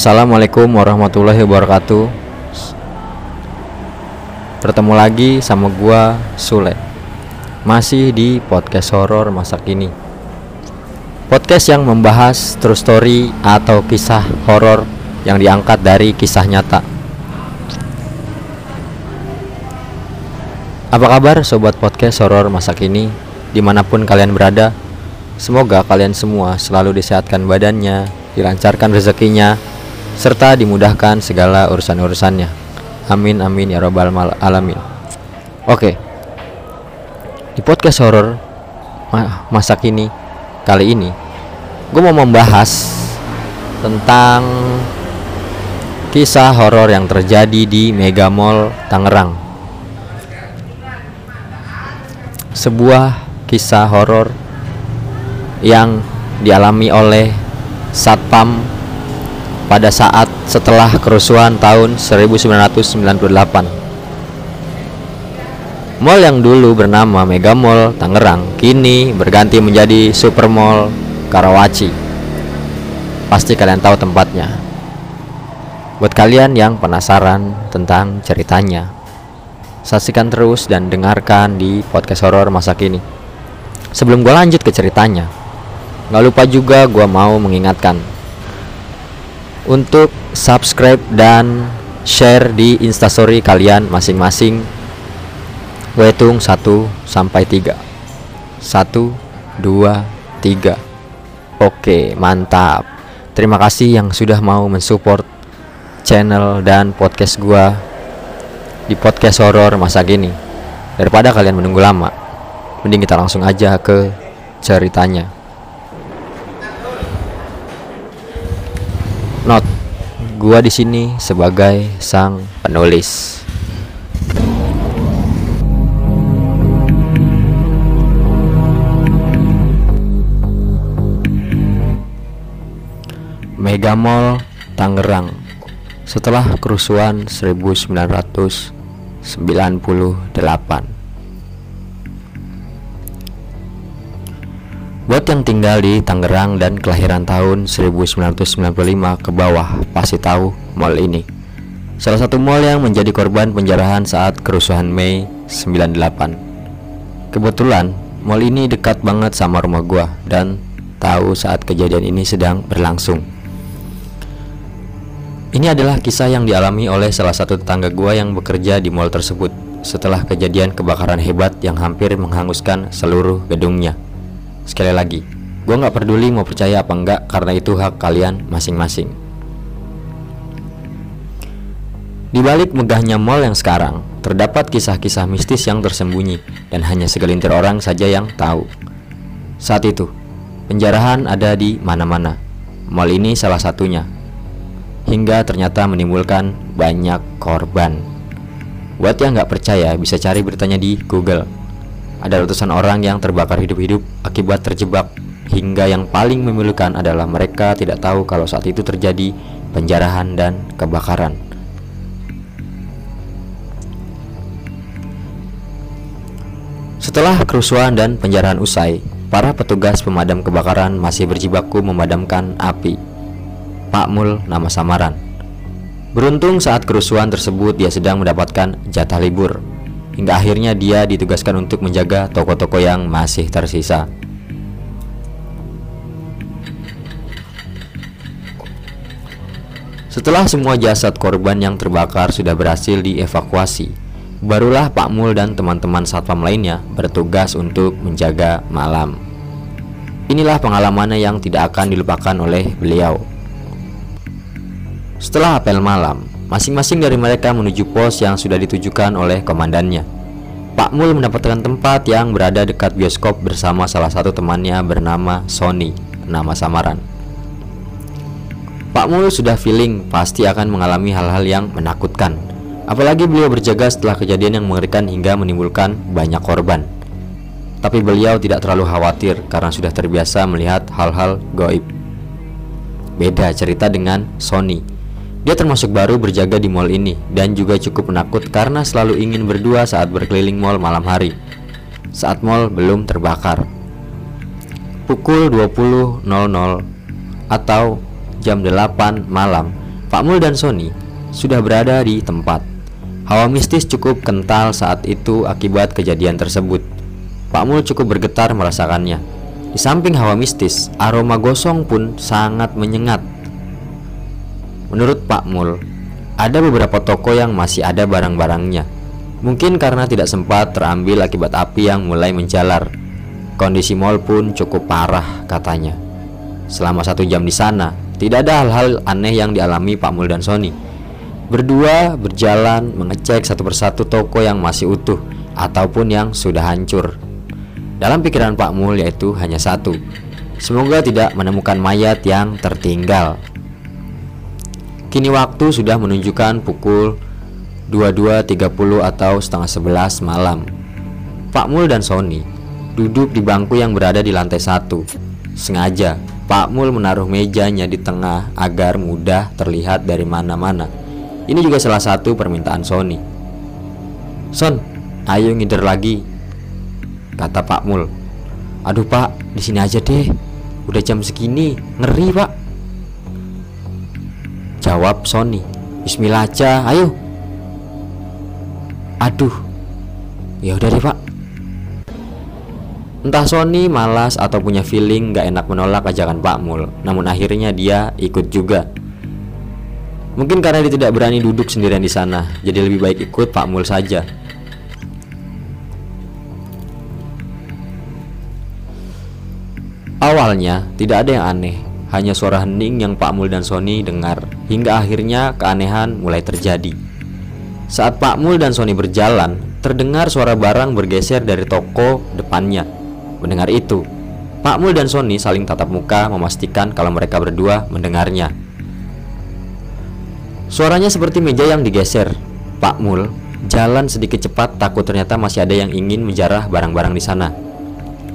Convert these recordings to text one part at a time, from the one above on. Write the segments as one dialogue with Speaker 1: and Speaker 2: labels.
Speaker 1: Assalamualaikum warahmatullahi wabarakatuh. Bertemu lagi sama gua Sule. Masih di podcast horor masa kini Podcast yang membahas true story atau kisah horor yang diangkat dari kisah nyata. Apa kabar sobat podcast horor masa kini di mana pun kalian berada Semoga kalian semua selalu disehatkan badannya, dilancarkan rezekinya, serta dimudahkan segala urusan-urusannya. Amin amin ya robbal alamin. Oke. Di podcast horor masa kini kali ini gue mau membahas tentang kisah horor yang terjadi di Mega Mall Tangerang. Sebuah kisah horor yang dialami oleh Satpam pada saat setelah kerusuhan tahun 1998. Mall yang dulu bernama Mega Mall Tangerang kini berganti menjadi Super Mall Karawaci. Pasti kalian tahu tempatnya. Buat kalian yang penasaran tentang ceritanya, saksikan terus dan dengarkan di podcast horor masa kini. Sebelum gue lanjut ke ceritanya, Gak lupa juga gue mau mengingatkan untuk subscribe dan share di instastory kalian masing-masing. Gue hitung 1 sampai 3. 1 2 3. Oke, mantap. Terima kasih yang sudah mau mensupport channel dan podcast gue di podcast horor masa gini. Daripada kalian menunggu lama, mending kita langsung aja ke ceritanya. Not, gua di sini sebagai sang penulis. Mega Mall Tangerang setelah kerusuhan 1998. Buat yang tinggal di Tangerang dan kelahiran tahun 1995 ke bawah pasti tahu mall ini. Salah satu mall yang menjadi korban penjarahan saat kerusuhan Mei 98. Kebetulan mall ini dekat banget sama rumah gua dan tahu saat kejadian ini sedang berlangsung. Ini adalah kisah yang dialami oleh salah satu tetangga gua yang bekerja di mall tersebut setelah kejadian kebakaran hebat yang hampir menghanguskan seluruh gedungnya. Sekali lagi, gue gak peduli mau percaya apa enggak karena itu hak kalian masing-masing. Di balik megahnya mall yang sekarang, terdapat kisah-kisah mistis yang tersembunyi dan hanya segelintir orang saja yang tahu. Saat itu, penjarahan ada di mana-mana. Mall ini salah satunya. Hingga ternyata menimbulkan banyak korban. Buat yang nggak percaya bisa cari beritanya di Google. Ada ratusan orang yang terbakar hidup-hidup akibat terjebak hingga yang paling memilukan adalah mereka tidak tahu kalau saat itu terjadi penjarahan dan kebakaran. Setelah kerusuhan dan penjarahan usai, para petugas pemadam kebakaran masih berjibaku memadamkan api. Pak Mul nama samaran. Beruntung saat kerusuhan tersebut dia sedang mendapatkan jatah libur hingga akhirnya dia ditugaskan untuk menjaga toko-toko yang masih tersisa. Setelah semua jasad korban yang terbakar sudah berhasil dievakuasi, barulah Pak Mul dan teman-teman satpam lainnya bertugas untuk menjaga malam. Inilah pengalamannya yang tidak akan dilupakan oleh beliau. Setelah apel malam, Masing-masing dari mereka menuju pos yang sudah ditujukan oleh komandannya. Pak Mul mendapatkan tempat yang berada dekat bioskop bersama salah satu temannya bernama Sony, nama samaran. Pak Mul sudah feeling pasti akan mengalami hal-hal yang menakutkan. Apalagi beliau berjaga setelah kejadian yang mengerikan hingga menimbulkan banyak korban. Tapi beliau tidak terlalu khawatir karena sudah terbiasa melihat hal-hal goib. Beda cerita dengan Sony dia termasuk baru berjaga di mall ini dan juga cukup penakut karena selalu ingin berdua saat berkeliling mall malam hari. Saat mall belum terbakar. Pukul 20.00 atau jam 8 malam, Pak Mul dan Sony sudah berada di tempat. Hawa mistis cukup kental saat itu akibat kejadian tersebut. Pak Mul cukup bergetar merasakannya. Di samping hawa mistis, aroma gosong pun sangat menyengat. Menurut Pak Mul, ada beberapa toko yang masih ada barang-barangnya. Mungkin karena tidak sempat terambil akibat api yang mulai menjalar. Kondisi mall pun cukup parah katanya. Selama satu jam di sana, tidak ada hal-hal aneh yang dialami Pak Mul dan Sony. Berdua berjalan mengecek satu persatu toko yang masih utuh ataupun yang sudah hancur. Dalam pikiran Pak Mul yaitu hanya satu. Semoga tidak menemukan mayat yang tertinggal. Kini waktu sudah menunjukkan pukul 22.30 atau setengah 11 malam. Pak Mul dan Sony duduk di bangku yang berada di lantai satu. Sengaja Pak Mul menaruh mejanya di tengah agar mudah terlihat dari mana-mana. Ini juga salah satu permintaan Sony. Son, ayo ngider lagi, kata Pak Mul. Aduh Pak, di sini aja deh. Udah jam segini, ngeri Pak. Jawab Sony. Bismillah aja, ayo. Aduh. Ya udah deh, Pak. Entah Sony malas atau punya feeling gak enak menolak ajakan Pak Mul, namun akhirnya dia ikut juga. Mungkin karena dia tidak berani duduk sendirian di sana, jadi lebih baik ikut Pak Mul saja. Awalnya tidak ada yang aneh, hanya suara hening yang Pak Mul dan Sony dengar, hingga akhirnya keanehan mulai terjadi. Saat Pak Mul dan Sony berjalan, terdengar suara barang bergeser dari toko depannya. Mendengar itu, Pak Mul dan Sony saling tatap muka memastikan kalau mereka berdua mendengarnya. Suaranya seperti meja yang digeser. Pak Mul jalan sedikit cepat takut ternyata masih ada yang ingin menjarah barang-barang di sana.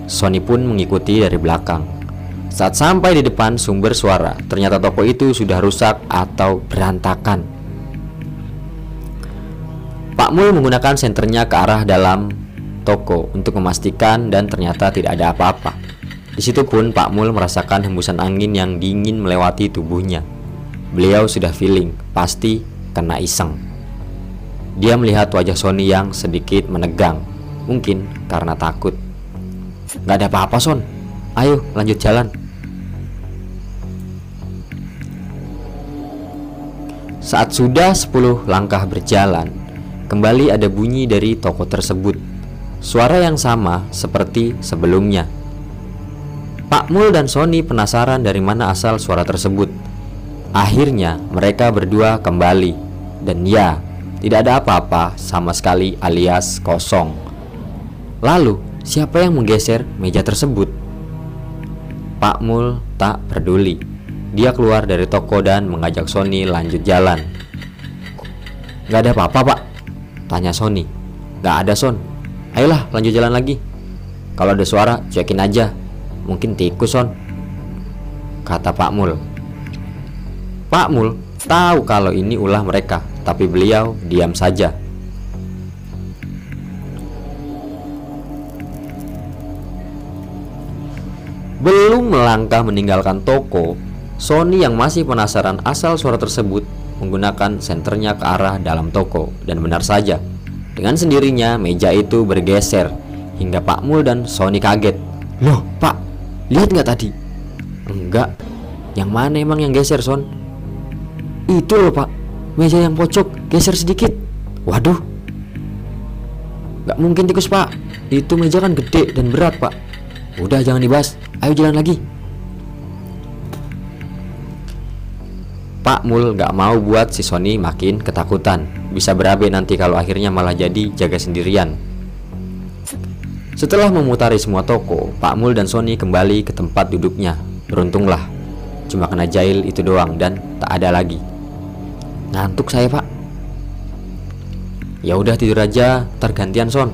Speaker 1: Sony pun mengikuti dari belakang. Saat sampai di depan sumber suara, ternyata toko itu sudah rusak atau berantakan. Pak Mul menggunakan senternya ke arah dalam toko untuk memastikan dan ternyata tidak ada apa-apa. Di situ pun Pak Mul merasakan hembusan angin yang dingin melewati tubuhnya. Beliau sudah feeling, pasti kena iseng. Dia melihat wajah Sony yang sedikit menegang, mungkin karena takut. Gak ada apa-apa Son, ayo lanjut jalan. Saat sudah 10 langkah berjalan, kembali ada bunyi dari toko tersebut. Suara yang sama seperti sebelumnya. Pak Mul dan Sony penasaran dari mana asal suara tersebut. Akhirnya mereka berdua kembali dan ya, tidak ada apa-apa sama sekali alias kosong. Lalu, siapa yang menggeser meja tersebut? Pak Mul tak peduli. Dia keluar dari toko dan mengajak Sony lanjut jalan. Gak ada apa-apa pak? Tanya Sony. Gak ada Son. Ayolah lanjut jalan lagi. Kalau ada suara, cekin aja. Mungkin tikus Son. Kata Pak Mul. Pak Mul tahu kalau ini ulah mereka, tapi beliau diam saja. Belum melangkah meninggalkan toko, Sony yang masih penasaran asal suara tersebut menggunakan senternya ke arah dalam toko dan benar saja. Dengan sendirinya meja itu bergeser hingga Pak Mul dan Sony kaget. Loh, Pak, lihat nggak tadi? Enggak. Yang mana emang yang geser, Son? Itu loh pak Meja yang pojok geser sedikit Waduh Gak mungkin tikus pak Itu meja kan gede dan berat pak Udah jangan dibahas Ayo jalan lagi Pak Mul gak mau buat si Sony makin ketakutan. Bisa berabe nanti kalau akhirnya malah jadi jaga sendirian. Setelah memutari semua toko Pak Mul dan Sony kembali ke tempat duduknya. Beruntunglah Cuma kena jail itu doang dan tak ada lagi. Ngantuk saya pak. Ya udah tidur aja, tergantian son.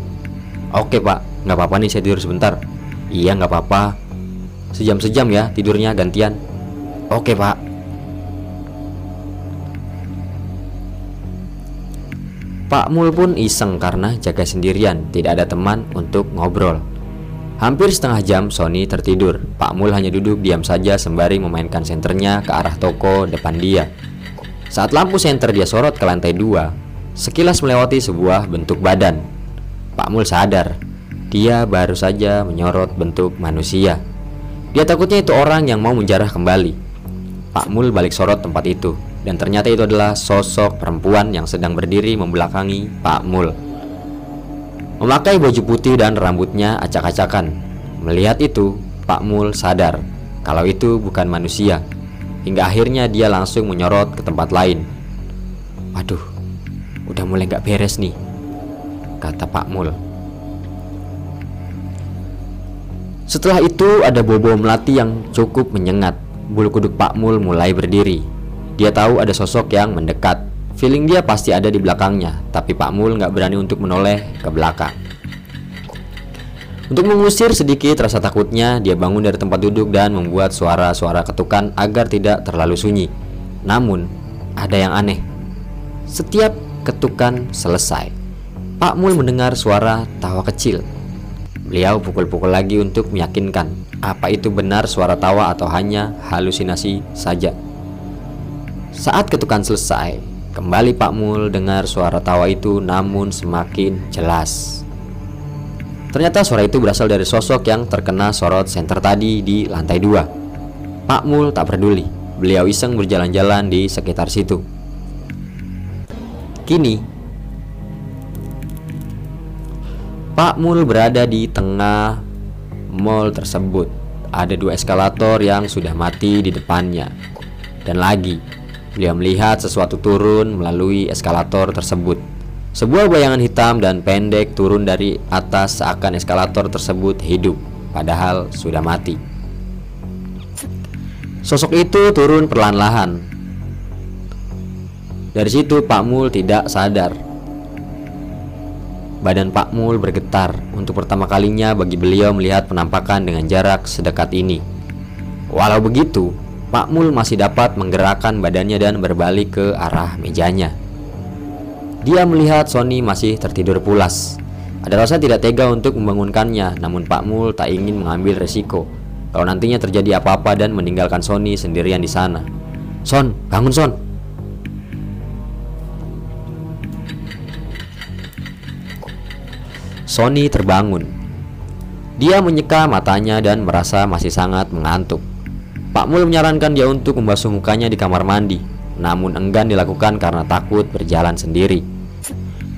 Speaker 1: Oke pak, nggak apa-apa nih saya tidur sebentar. Iya nggak apa-apa. Sejam-sejam ya tidurnya gantian. Oke pak Pak Mul pun iseng karena jaga sendirian Tidak ada teman untuk ngobrol Hampir setengah jam Sony tertidur Pak Mul hanya duduk diam saja sembari memainkan senternya ke arah toko depan dia Saat lampu senter dia sorot ke lantai dua, sekilas melewati sebuah bentuk badan. Pak Mul sadar, dia baru saja menyorot bentuk manusia. Dia takutnya itu orang yang mau menjarah kembali. Pak Mul balik sorot tempat itu, dan ternyata itu adalah sosok perempuan yang sedang berdiri membelakangi Pak Mul. Memakai baju putih dan rambutnya acak-acakan. Melihat itu, Pak Mul sadar kalau itu bukan manusia, Hingga akhirnya dia langsung menyorot ke tempat lain. Waduh, udah mulai gak beres nih, kata Pak Mul. Setelah itu ada bobo melati yang cukup menyengat. Bulu kuduk Pak Mul mulai berdiri. Dia tahu ada sosok yang mendekat. Feeling dia pasti ada di belakangnya, tapi Pak Mul nggak berani untuk menoleh ke belakang. Untuk mengusir sedikit rasa takutnya, dia bangun dari tempat duduk dan membuat suara-suara ketukan agar tidak terlalu sunyi. Namun, ada yang aneh. Setiap ketukan selesai, Pak Mul mendengar suara tawa kecil. Beliau pukul-pukul lagi untuk meyakinkan apa itu benar suara tawa atau hanya halusinasi saja. Saat ketukan selesai, kembali Pak Mul dengar suara tawa itu namun semakin jelas. Ternyata suara itu berasal dari sosok yang terkena sorot senter tadi di lantai dua. Pak Mul tak peduli, beliau iseng berjalan-jalan di sekitar situ. Kini, Pak Mul berada di tengah mall tersebut. Ada dua eskalator yang sudah mati di depannya. Dan lagi, beliau melihat sesuatu turun melalui eskalator tersebut. Sebuah bayangan hitam dan pendek turun dari atas seakan eskalator tersebut hidup, padahal sudah mati. Sosok itu turun perlahan-lahan. Dari situ Pak Mul tidak sadar. Badan Pak Mul bergetar untuk pertama kalinya bagi beliau melihat penampakan dengan jarak sedekat ini. Walau begitu, Pak Mul masih dapat menggerakkan badannya dan berbalik ke arah mejanya. Dia melihat Sony masih tertidur pulas. Ada rasa tidak tega untuk membangunkannya, namun Pak Mul tak ingin mengambil resiko kalau nantinya terjadi apa-apa dan meninggalkan Sony sendirian di sana. Son, bangun Son. Sony terbangun. Dia menyeka matanya dan merasa masih sangat mengantuk. Pak Mul menyarankan dia untuk membasuh mukanya di kamar mandi, namun enggan dilakukan karena takut berjalan sendiri.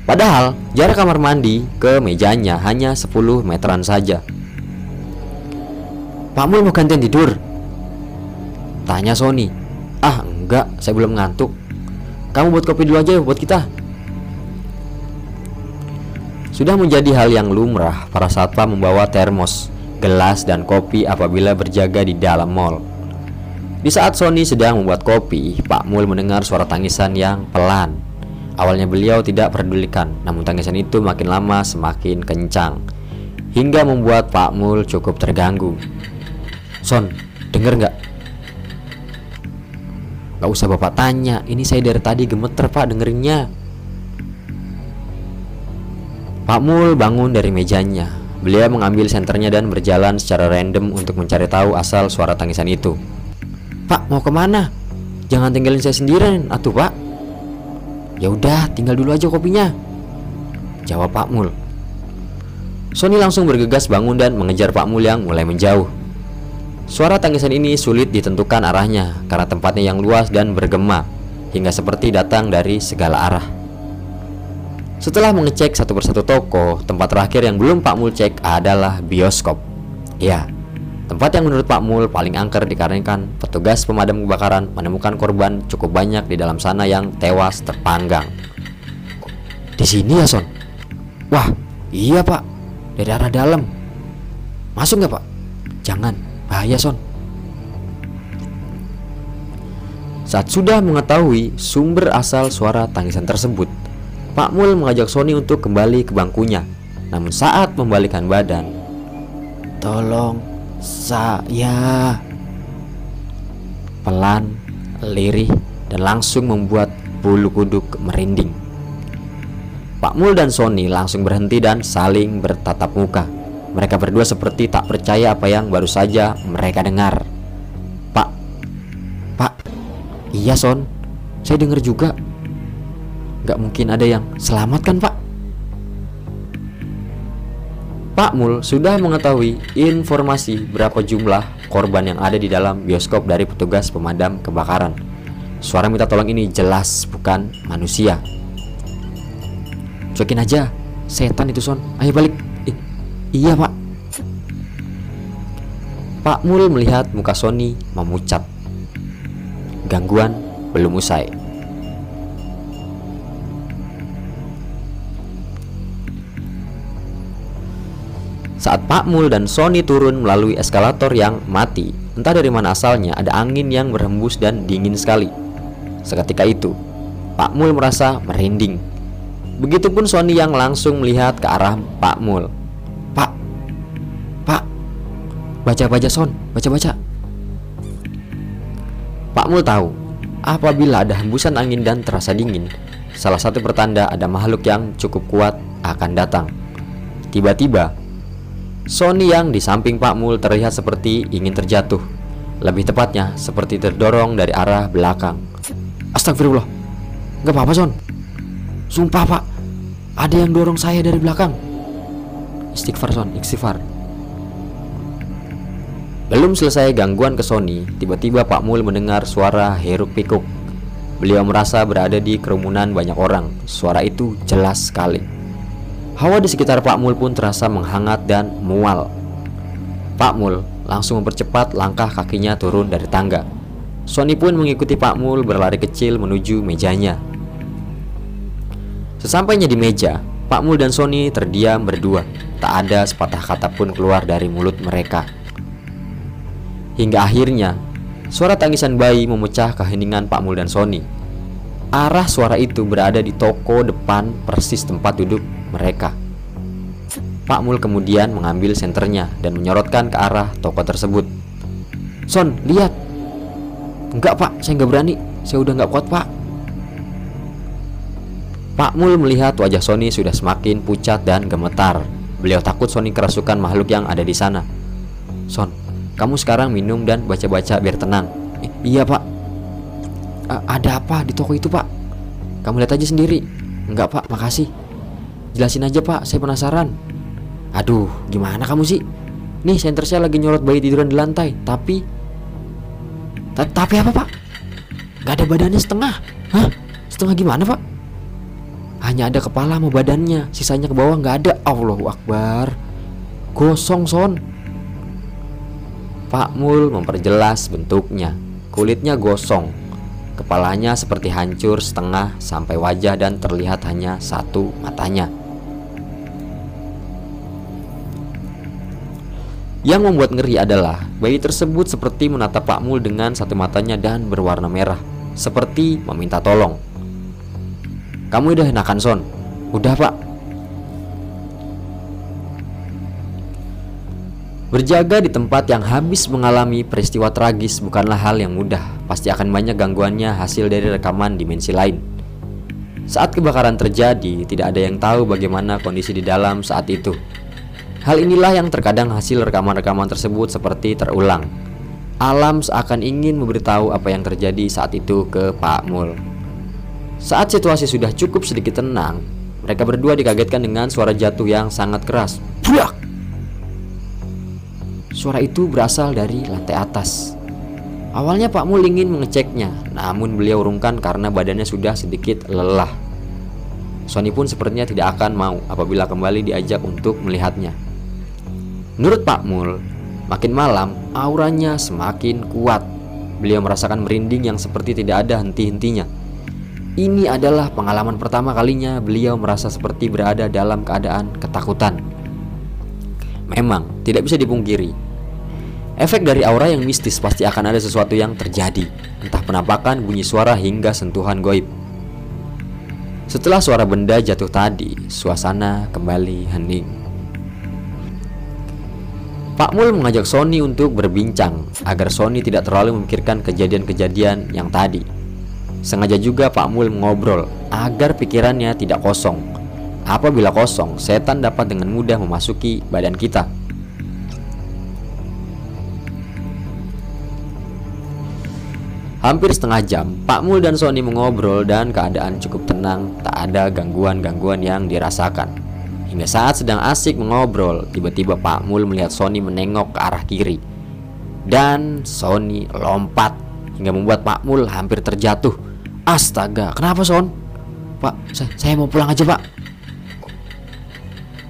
Speaker 1: Padahal jarak kamar mandi ke mejanya hanya 10 meteran saja. Pak Mul mau gantian tidur? Tanya Sony. Ah enggak, saya belum ngantuk. Kamu buat kopi dulu aja buat kita. Sudah menjadi hal yang lumrah para satpam membawa termos, gelas, dan kopi apabila berjaga di dalam mall. Di saat Sony sedang membuat kopi, Pak Mul mendengar suara tangisan yang pelan Awalnya beliau tidak pedulikan, namun tangisan itu makin lama semakin kencang hingga membuat Pak Mul cukup terganggu. Son, denger nggak? Gak usah bapak tanya, ini saya dari tadi gemeter pak dengerinnya. Pak Mul bangun dari mejanya. Beliau mengambil senternya dan berjalan secara random untuk mencari tahu asal suara tangisan itu. Pak, mau ke mana? Jangan tinggalin saya sendirian, atuh pak. Ya udah, tinggal dulu aja kopinya. Jawab Pak Mul. Sony langsung bergegas bangun dan mengejar Pak Mul yang mulai menjauh. Suara tangisan ini sulit ditentukan arahnya karena tempatnya yang luas dan bergema hingga seperti datang dari segala arah. Setelah mengecek satu persatu toko, tempat terakhir yang belum Pak Mul cek adalah bioskop. Ya, Tempat yang menurut Pak Mul paling angker dikarenakan petugas pemadam kebakaran menemukan korban cukup banyak di dalam sana yang tewas terpanggang. Di sini ya Son? Wah, iya Pak. Dari arah dalam. Masuk nggak Pak? Jangan, bahaya Son. Saat sudah mengetahui sumber asal suara tangisan tersebut, Pak Mul mengajak Sony untuk kembali ke bangkunya. Namun saat membalikan badan, tolong saya pelan, lirih, dan langsung membuat bulu kuduk merinding. Pak Mul dan Sony langsung berhenti dan saling bertatap muka. Mereka berdua seperti tak percaya apa yang baru saja mereka dengar. Pak, Pak, iya Son, saya dengar juga Gak mungkin ada yang selamat kan pak? Pak Mul sudah mengetahui informasi berapa jumlah korban yang ada di dalam bioskop dari petugas pemadam kebakaran. Suara minta tolong ini jelas bukan manusia. Cuekin aja, setan itu son. Ayo balik. Eh, iya pak. Pak Mul melihat muka Sony memucat. Gangguan belum usai. Saat Pak Mul dan Sony turun melalui eskalator yang mati, entah dari mana asalnya ada angin yang berhembus dan dingin sekali. Seketika itu, Pak Mul merasa merinding. Begitupun Sony yang langsung melihat ke arah Pak Mul. Pak, Pak, baca-baca Son, baca-baca. Pak Mul tahu, apabila ada hembusan angin dan terasa dingin, salah satu pertanda ada makhluk yang cukup kuat akan datang. Tiba-tiba, Sony yang di samping Pak Mul terlihat seperti ingin terjatuh. Lebih tepatnya, seperti terdorong dari arah belakang. Astagfirullah. Gak apa-apa, Son. Sumpah, Pak. Ada yang dorong saya dari belakang. Istighfar, Son. Istighfar. Belum selesai gangguan ke Sony, tiba-tiba Pak Mul mendengar suara heruk pikuk. Beliau merasa berada di kerumunan banyak orang. Suara itu jelas sekali. Hawa di sekitar Pak Mul pun terasa menghangat dan mual. Pak Mul langsung mempercepat langkah kakinya turun dari tangga. Sony pun mengikuti Pak Mul berlari kecil menuju mejanya. Sesampainya di meja, Pak Mul dan Sony terdiam berdua. Tak ada sepatah kata pun keluar dari mulut mereka. Hingga akhirnya, suara tangisan bayi memecah keheningan Pak Mul dan Sony. Arah suara itu berada di toko depan persis tempat duduk mereka. Pak Mul kemudian mengambil senternya dan menyorotkan ke arah toko tersebut. Son, lihat. Enggak pak, saya nggak berani. Saya udah nggak kuat pak. Pak Mul melihat wajah Sony sudah semakin pucat dan gemetar. Beliau takut Sony kerasukan makhluk yang ada di sana. Son, kamu sekarang minum dan baca-baca biar tenang. Eh, iya pak. A ada apa di toko itu pak? Kamu lihat aja sendiri. Enggak pak, makasih. Jelasin aja pak, saya penasaran. Aduh, gimana kamu sih? Nih, center saya lagi nyorot bayi tiduran di lantai. Tapi Tapi apa pak? Gak ada badannya setengah. Hah? Setengah gimana pak? Hanya ada kepala sama badannya. Sisanya ke bawah gak ada. Allahu Akbar. Gosong son. Pak Mul memperjelas bentuknya. Kulitnya gosong. Kepalanya seperti hancur setengah sampai wajah dan terlihat hanya satu matanya Yang membuat ngeri adalah bayi tersebut seperti menatap Pak Mul dengan satu matanya dan berwarna merah, seperti meminta tolong. Kamu udah enakan Son? Udah pak. Berjaga di tempat yang habis mengalami peristiwa tragis bukanlah hal yang mudah. Pasti akan banyak gangguannya hasil dari rekaman dimensi lain. Saat kebakaran terjadi, tidak ada yang tahu bagaimana kondisi di dalam saat itu. Hal inilah yang terkadang hasil rekaman-rekaman tersebut seperti terulang. Alam seakan ingin memberitahu apa yang terjadi saat itu ke Pak Mul. Saat situasi sudah cukup sedikit tenang, mereka berdua dikagetkan dengan suara jatuh yang sangat keras. Buak! Suara itu berasal dari lantai atas. Awalnya Pak Mul ingin mengeceknya, namun beliau urungkan karena badannya sudah sedikit lelah. Sony pun sepertinya tidak akan mau apabila kembali diajak untuk melihatnya. Menurut Pak Mul, makin malam auranya semakin kuat. Beliau merasakan merinding yang seperti tidak ada henti-hentinya. Ini adalah pengalaman pertama kalinya beliau merasa seperti berada dalam keadaan ketakutan. Memang tidak bisa dipungkiri, efek dari aura yang mistis pasti akan ada sesuatu yang terjadi, entah penampakan, bunyi suara hingga sentuhan goib. Setelah suara benda jatuh tadi, suasana kembali hening. Pak Mul mengajak Sony untuk berbincang agar Sony tidak terlalu memikirkan kejadian-kejadian yang tadi. Sengaja juga Pak Mul mengobrol agar pikirannya tidak kosong. Apabila kosong, setan dapat dengan mudah memasuki badan kita. Hampir setengah jam, Pak Mul dan Sony mengobrol dan keadaan cukup tenang, tak ada gangguan-gangguan yang dirasakan. Hingga saat sedang asik mengobrol, tiba-tiba Pak Mul melihat Sony menengok ke arah kiri. Dan Sony lompat hingga membuat Pak Mul hampir terjatuh. Astaga, kenapa Son? Pak, saya, saya mau pulang aja pak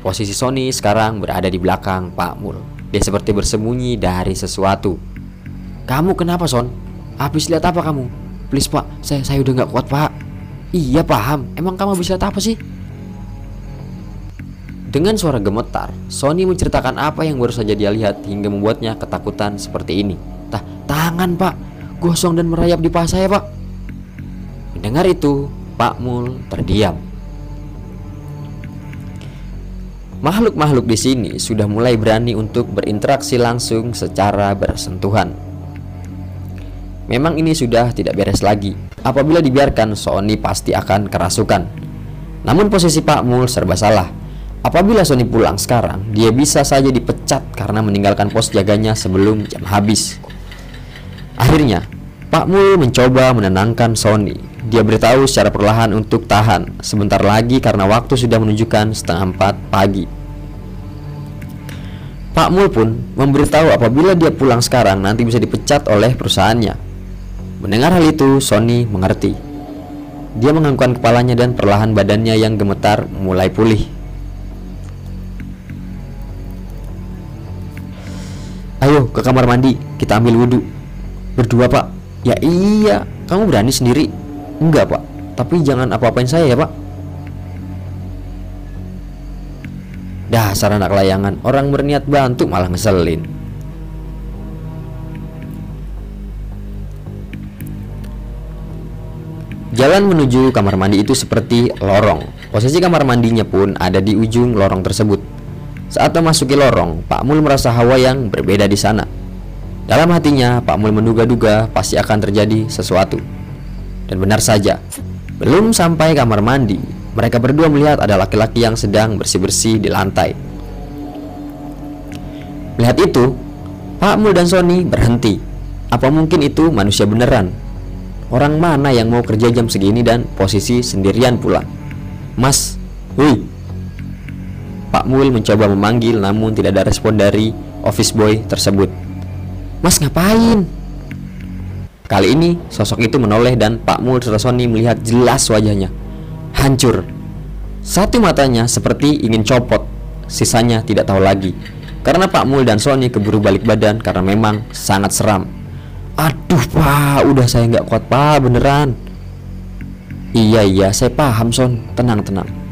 Speaker 1: Posisi Sony sekarang berada di belakang Pak Mul Dia seperti bersembunyi dari sesuatu Kamu kenapa Son? Habis lihat apa kamu? Please pak, saya, saya udah gak kuat pak Iya paham, emang kamu bisa lihat apa sih? Dengan suara gemetar, Sony menceritakan apa yang baru saja dia lihat hingga membuatnya ketakutan seperti ini. Tah, tangan pak, gosong dan merayap di paha saya pak. Mendengar itu, Pak Mul terdiam. Makhluk-makhluk di sini sudah mulai berani untuk berinteraksi langsung secara bersentuhan. Memang ini sudah tidak beres lagi. Apabila dibiarkan, Sony pasti akan kerasukan. Namun posisi Pak Mul serba salah. Apabila Sony pulang sekarang, dia bisa saja dipecat karena meninggalkan pos jaganya sebelum jam habis. Akhirnya, Pak Mul mencoba menenangkan Sony dia beritahu secara perlahan untuk tahan sebentar lagi karena waktu sudah menunjukkan setengah empat pagi. Pak Mul pun memberitahu apabila dia pulang sekarang nanti bisa dipecat oleh perusahaannya. Mendengar hal itu, Sony mengerti. Dia menganggukkan kepalanya dan perlahan badannya yang gemetar mulai pulih. Ayo ke kamar mandi, kita ambil wudhu. Berdua pak. Ya iya, kamu berani sendiri. Enggak pak, tapi jangan apa-apain saya ya pak Dasar anak layangan, orang berniat bantu malah ngeselin Jalan menuju kamar mandi itu seperti lorong. Posisi kamar mandinya pun ada di ujung lorong tersebut. Saat memasuki lorong, Pak Mul merasa hawa yang berbeda di sana. Dalam hatinya, Pak Mul menduga-duga pasti akan terjadi sesuatu. Dan benar saja, belum sampai kamar mandi, mereka berdua melihat ada laki-laki yang sedang bersih-bersih di lantai. Melihat itu, Pak Mul dan Sony berhenti. Apa mungkin itu manusia beneran? Orang mana yang mau kerja jam segini dan posisi sendirian pula? Mas, hui. Pak Mul mencoba memanggil namun tidak ada respon dari office boy tersebut. Mas ngapain? Kali ini sosok itu menoleh dan Pak Mul serta Sony melihat jelas wajahnya. Hancur. Satu matanya seperti ingin copot, sisanya tidak tahu lagi. Karena Pak Mul dan Sony keburu balik badan karena memang sangat seram. Aduh pak, udah saya nggak kuat pak, beneran. Iya iya, saya paham Son, tenang tenang.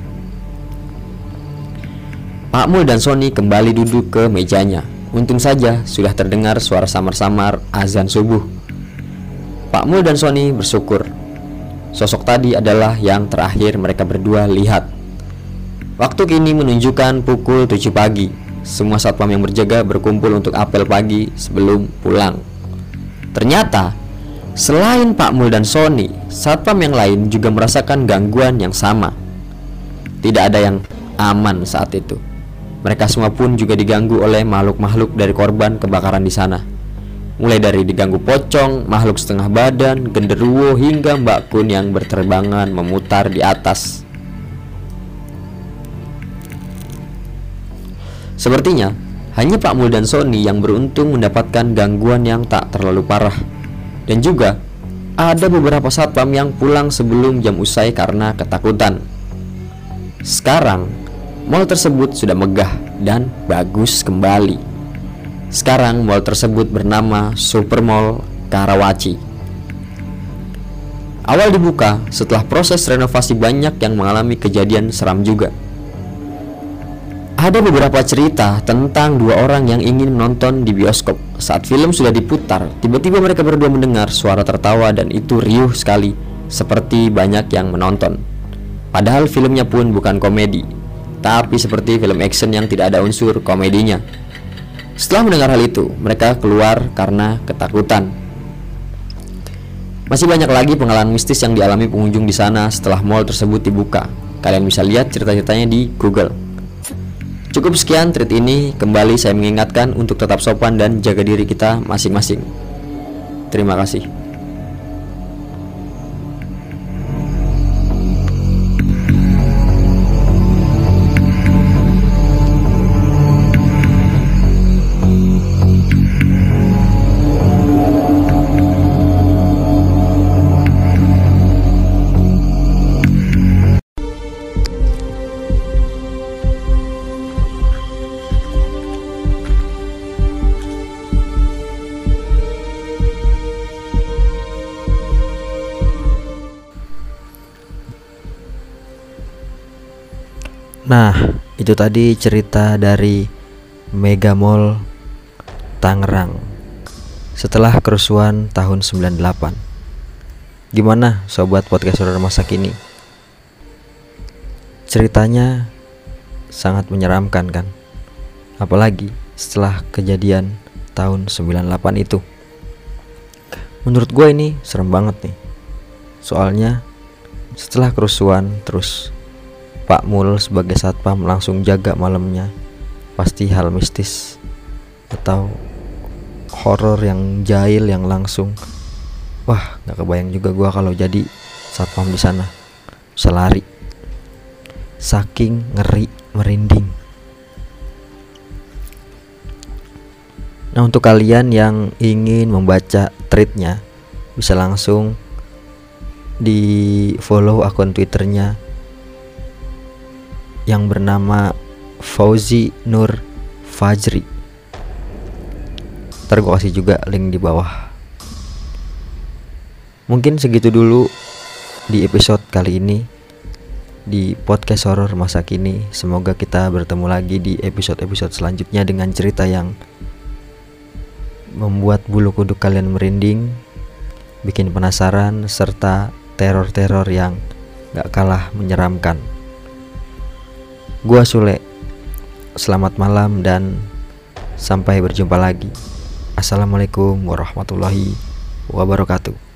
Speaker 1: Pak Mul dan Sony kembali duduk ke mejanya. Untung saja sudah terdengar suara samar-samar azan subuh. Pak Mul dan Sony bersyukur. Sosok tadi adalah yang terakhir mereka berdua lihat. Waktu kini menunjukkan pukul 7 pagi. Semua satpam yang berjaga berkumpul untuk apel pagi sebelum pulang. Ternyata, selain Pak Mul dan Sony, satpam yang lain juga merasakan gangguan yang sama. Tidak ada yang aman saat itu. Mereka semua pun juga diganggu oleh makhluk-makhluk dari korban kebakaran di sana. Mulai dari diganggu pocong, makhluk setengah badan, genderuwo hingga Mbak Kun yang berterbangan memutar di atas. Sepertinya hanya Pak Mul dan Sony yang beruntung mendapatkan gangguan yang tak terlalu parah. Dan juga ada beberapa satpam yang pulang sebelum jam usai karena ketakutan. Sekarang, mall tersebut sudah megah dan bagus kembali. Sekarang mall tersebut bernama Super Mall Karawaci. Awal dibuka setelah proses renovasi banyak yang mengalami kejadian seram juga. Ada beberapa cerita tentang dua orang yang ingin menonton di bioskop. Saat film sudah diputar, tiba-tiba mereka berdua mendengar suara tertawa dan itu riuh sekali, seperti banyak yang menonton. Padahal filmnya pun bukan komedi, tapi seperti film action yang tidak ada unsur komedinya. Setelah mendengar hal itu, mereka keluar karena ketakutan. Masih banyak lagi pengalaman mistis yang dialami pengunjung di sana setelah mall tersebut dibuka. Kalian bisa lihat cerita-ceritanya di Google. Cukup sekian treat ini, kembali saya mengingatkan untuk tetap sopan dan jaga diri kita masing-masing. Terima kasih. Nah, itu tadi cerita dari Mega Mall Tangerang setelah kerusuhan tahun 98. Gimana sobat podcast horror masa kini? Ceritanya sangat menyeramkan kan? Apalagi setelah kejadian tahun 98 itu. Menurut gue ini serem banget nih. Soalnya setelah kerusuhan terus Pak Mul sebagai satpam langsung jaga malamnya. Pasti hal mistis atau horor yang jahil yang langsung. Wah nggak kebayang juga gua kalau jadi satpam di sana. Bisa lari. Saking ngeri merinding. Nah untuk kalian yang ingin membaca tweetnya bisa langsung di follow akun twitternya yang bernama Fauzi Nur Fajri. Ntar gue kasih juga link di bawah. Mungkin segitu dulu di episode kali ini di podcast horror masa kini. Semoga kita bertemu lagi di episode-episode selanjutnya dengan cerita yang membuat bulu kuduk kalian merinding, bikin penasaran, serta teror-teror yang gak kalah menyeramkan. Gua Sule. Selamat malam dan sampai berjumpa lagi. Assalamualaikum warahmatullahi wabarakatuh.